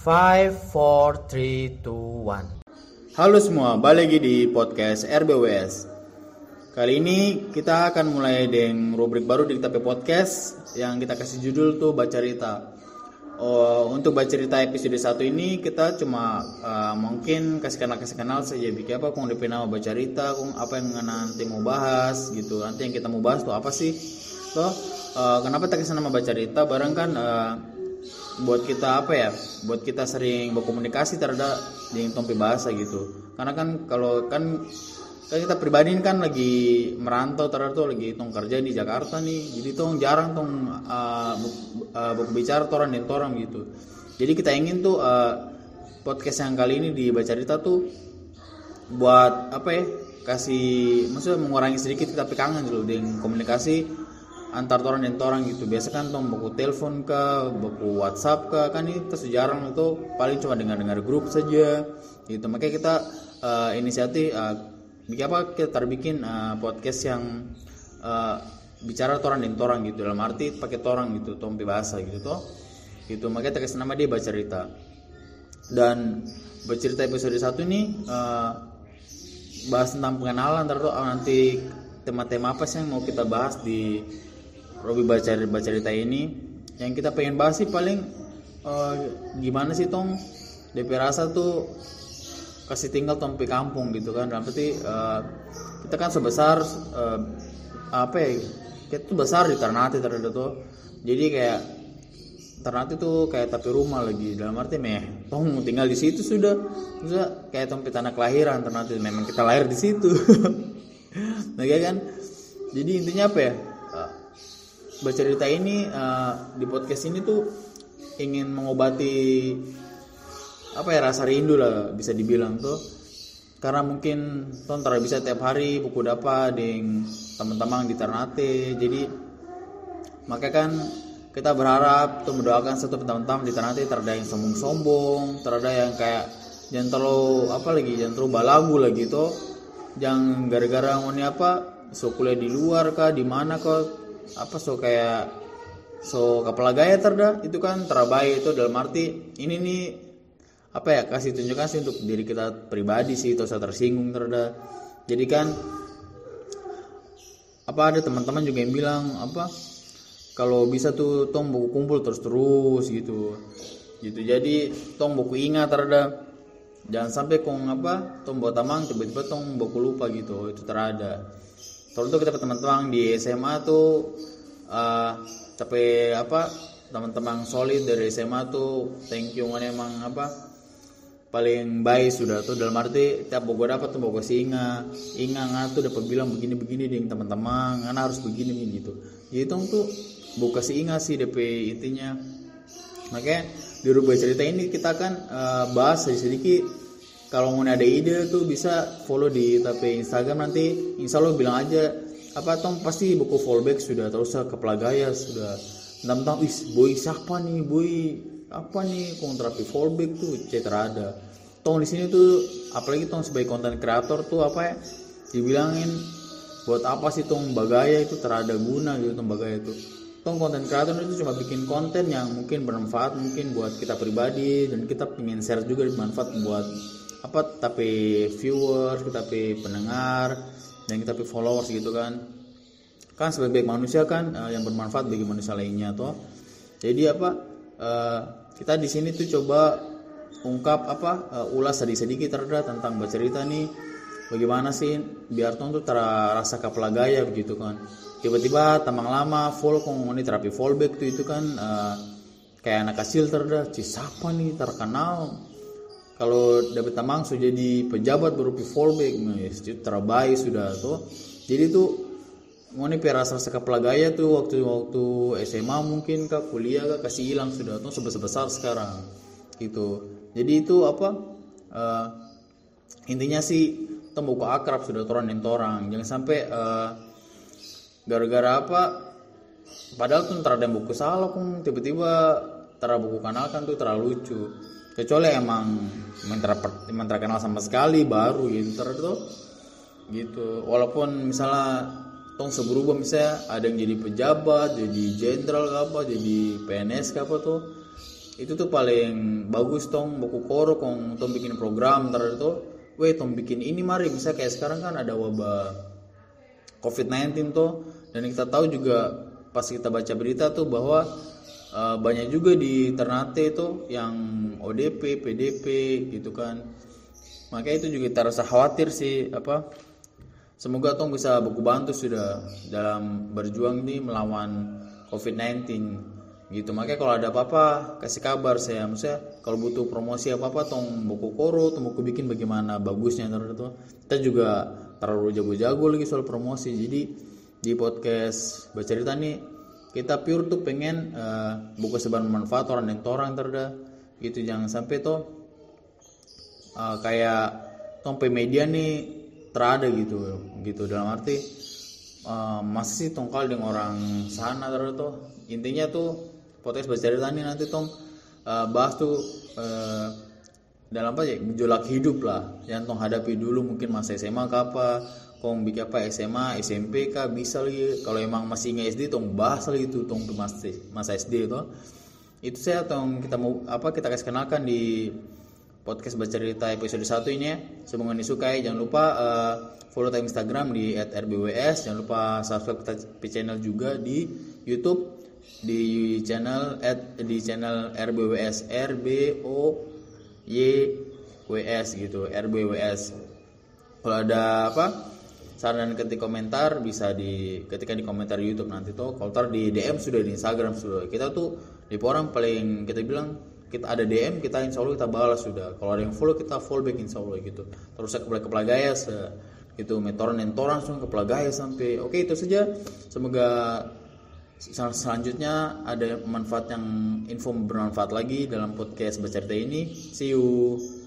5, 4, 3, 2, 1 Halo semua, balik lagi di podcast RBWS Kali ini kita akan mulai dengan rubrik baru di kita podcast Yang kita kasih judul tuh Baca Rita oh, Untuk Baca Rita episode 1 ini kita cuma uh, mungkin kasih kenal-kasih kenal saja. Bikin apa kong DP nama Baca Rita, kong apa yang nanti mau bahas gitu. Nanti yang kita mau bahas tuh apa sih? Tuh, uh, kenapa tak kasih nama Baca Rita Barang kan uh, buat kita apa ya buat kita sering berkomunikasi terhadap dengan tompi bahasa gitu. Karena kan kalau kan kan kita pribadi kan lagi merantau terhadap tuh lagi tong kerja di Jakarta nih. Jadi tong jarang tong uh, uh, berbicara orang dan orang gitu. Jadi kita ingin tuh uh, podcast yang kali ini di baca tuh buat apa ya kasih maksudnya mengurangi sedikit kita kangen dulu dengan komunikasi antar orang dan orang gitu. Biasa kan tong buku telepon ke buku WhatsApp ke kan itu sejarang itu paling cuma dengar dengar grup saja gitu. Makanya kita uh, inisiatif uh, apa kita terbikin uh, podcast yang uh, bicara orang dan orang gitu. Dalam arti pakai orang gitu tompi bahasa gitu toh. Gitu makanya kasih nama dia baca cerita dan bercerita episode satu ini uh, bahas tentang pengenalan terus nanti tema-tema apa sih yang mau kita bahas di Robi baca baca cerita ini. Yang kita pengen bahas sih paling uh, gimana sih tong? DP rasa tuh kasih tinggal tong kampung gitu kan. Berarti uh, kita kan sebesar uh, apa ya kita tuh besar di Ternate terhadap tuh. Jadi kayak Ternate tuh kayak tapi rumah lagi. Dalam arti meh tong tinggal di situ sudah. Sudah kayak tong tanah kelahiran Ternate. Memang kita lahir di situ. Nah kan? Jadi intinya apa ya bercerita ini uh, di podcast ini tuh ingin mengobati apa ya rasa rindu lah bisa dibilang tuh. Karena mungkin ton bisa tiap hari buku dapat dengan teman-teman di Ternate jadi maka kan kita berharap tuh mendoakan satu teman-teman di Ternate terada yang sombong-sombong terada yang kayak jangan terlalu apa lagi jangan terlalu balagu lagi tuh jangan gara-gara mau apa so kuliah di luar kah di mana kok apa so kayak so kepala gaya terda itu kan terbaik itu dalam arti ini nih apa ya kasih tunjukkan sih untuk diri kita pribadi sih atau saya tersinggung terda jadi kan apa ada teman-teman juga yang bilang apa kalau bisa tuh tong buku kumpul terus terus gitu. Gitu jadi tong buku ingat terda jangan sampai kong apa tong buat tamang tiba-tiba tong buku lupa gitu. Itu terada Terus kita teman-teman di SMA tuh uh, tapi apa teman-teman solid dari SMA tuh thank you mana emang apa paling baik sudah tuh. Dalam arti tiap bogo dapat tuh bogo singa inga nggak tuh dapat bilang begini begini dengan teman-teman karena harus begini begini gitu. Jadi tuh tuh buka si inga sih DP intinya. Makanya di rubah cerita ini kita akan uh, bahas sedikit, sedikit kalau mau ada ide tuh bisa follow di tapi Instagram nanti. Insya Allah bilang aja apa tong pasti buku fallback sudah terus ke pelagaya sudah. Tentang wis boy siapa nih? Boy apa nih? Terapi fallback tuh? Cetera ada. Tong di sini tuh apalagi tong sebagai konten kreator tuh apa ya dibilangin buat apa sih tong bagaya itu? Terada guna gitu tong bagaya itu tong konten kreator itu cuma bikin konten yang mungkin bermanfaat mungkin buat kita pribadi dan kita ingin share juga bermanfaat buat apa tapi viewers tapi pendengar dan kita tapi followers gitu kan. Kan sebagai manusia kan uh, yang bermanfaat bagi manusia lainnya toh. Jadi apa uh, kita di sini tuh coba ungkap apa uh, ulas sedikit sedikit terhadap tentang bercerita nih. Bagaimana sih biar tuh tuh terasa kapelagaya begitu kan. Tiba-tiba tamang lama full kong ini terapi fallback tuh itu kan uh, kayak anak kecil terhadap siapa nih terkenal kalau dapat tamang sudah jadi pejabat berupa fallback nah, itu terbaik sudah tuh. Jadi tuh mau nih rasa rasa pelagaya tuh waktu waktu SMA mungkin kak kuliah kak kasih hilang sudah tuh sebesar besar sekarang gitu. Jadi itu apa uh, intinya sih temu akrab sudah orang dan orang jangan sampai uh, gara-gara apa padahal tuh terada buku salah pun tiba-tiba terada buku kanal kan tuh terlalu lucu kecuali emang emang terkenal sama sekali baru gitu tuh gitu. Walaupun misalnya tong seberubah misalnya ada yang jadi pejabat jadi jenderal apa jadi PNS apa tuh itu tuh paling bagus tong buku koro kong tong bikin program ntar itu weh tong bikin ini mari. Bisa kayak sekarang kan ada wabah covid-19 tuh dan kita tahu juga pas kita baca berita tuh bahwa uh, banyak juga di Ternate itu yang ODP, PDP gitu kan. Makanya itu juga kita rasa khawatir sih apa semoga tong bisa buku bantu sudah dalam berjuang nih melawan COVID-19 gitu. Makanya kalau ada apa-apa kasih kabar saya maksudnya kalau butuh promosi apa-apa tong buku koro tong buku bikin bagaimana bagusnya itu. Kita juga terlalu jago-jago lagi soal promosi. Jadi di podcast bercerita nih kita pure tuh pengen uh, buku sebar manfaat orang dan orang terda. Gitu jangan sampai tuh uh, kayak tompe media nih terada gitu gitu. Dalam arti uh, masih sih tongkal dengan orang sana terda tuh intinya tuh podcast bercerita nih nanti tong uh, bahas tuh uh, dalam apa ya gejolak hidup lah yang tong hadapi dulu mungkin masa SMA ke apa kong bikin apa SMA SMP kah bisa lagi. Kalau emang masih ingat SD tong bahas lagi itu tong masa masa SD itu. Itu saya tong kita mau apa kita kasih kenalkan di podcast bercerita episode 1 ini ya. Semoga disukai. Jangan lupa uh, follow time Instagram di @rbws jangan lupa subscribe ke channel juga di YouTube di channel at di channel RBWS R B O Y W S gitu RBWS kalau ada apa saran dan ketik komentar bisa di ketika di komentar YouTube nanti tuh kalau tar di DM sudah di Instagram sudah kita tuh di orang paling kita bilang kita ada DM kita insya Allah kita balas sudah kalau ada yang follow kita follow back insya Allah gitu terus saya ke Pelagaya se itu metoran dan langsung ke Pelagaya sampai oke itu saja semoga Sel selanjutnya ada manfaat yang info bermanfaat lagi dalam podcast bercerita ini. See you.